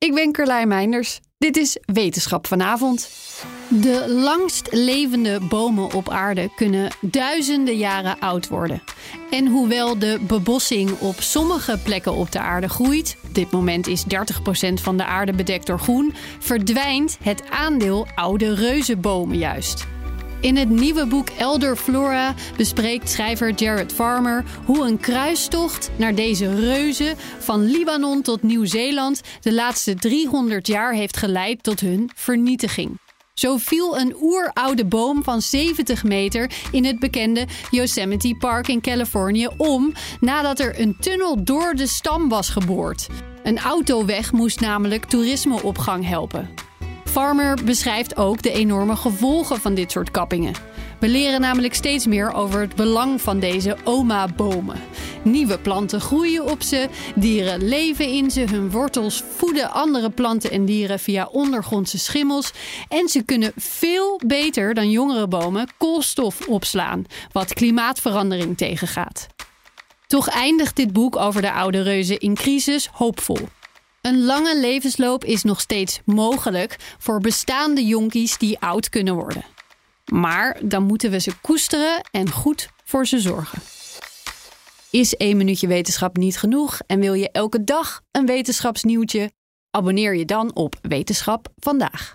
Ik ben Carlijn Meinders. Dit is Wetenschap vanavond. De langst levende bomen op aarde kunnen duizenden jaren oud worden. En hoewel de bebossing op sommige plekken op de aarde groeit, op dit moment is 30% van de aarde bedekt door groen, verdwijnt het aandeel oude reuzenbomen juist. In het nieuwe boek Elder Flora bespreekt schrijver Jared Farmer hoe een kruistocht naar deze reuzen van Libanon tot Nieuw-Zeeland de laatste 300 jaar heeft geleid tot hun vernietiging. Zo viel een oeroude boom van 70 meter in het bekende Yosemite Park in Californië om nadat er een tunnel door de stam was geboord. Een autoweg moest namelijk toerismeopgang helpen. Farmer beschrijft ook de enorme gevolgen van dit soort kappingen. We leren namelijk steeds meer over het belang van deze oma-bomen. Nieuwe planten groeien op ze, dieren leven in ze, hun wortels voeden andere planten en dieren via ondergrondse schimmels. En ze kunnen veel beter dan jongere bomen koolstof opslaan, wat klimaatverandering tegengaat. Toch eindigt dit boek over de oude reuzen in crisis hoopvol. Een lange levensloop is nog steeds mogelijk voor bestaande jonkies die oud kunnen worden. Maar dan moeten we ze koesteren en goed voor ze zorgen. Is één minuutje wetenschap niet genoeg en wil je elke dag een wetenschapsnieuwtje? Abonneer je dan op Wetenschap vandaag.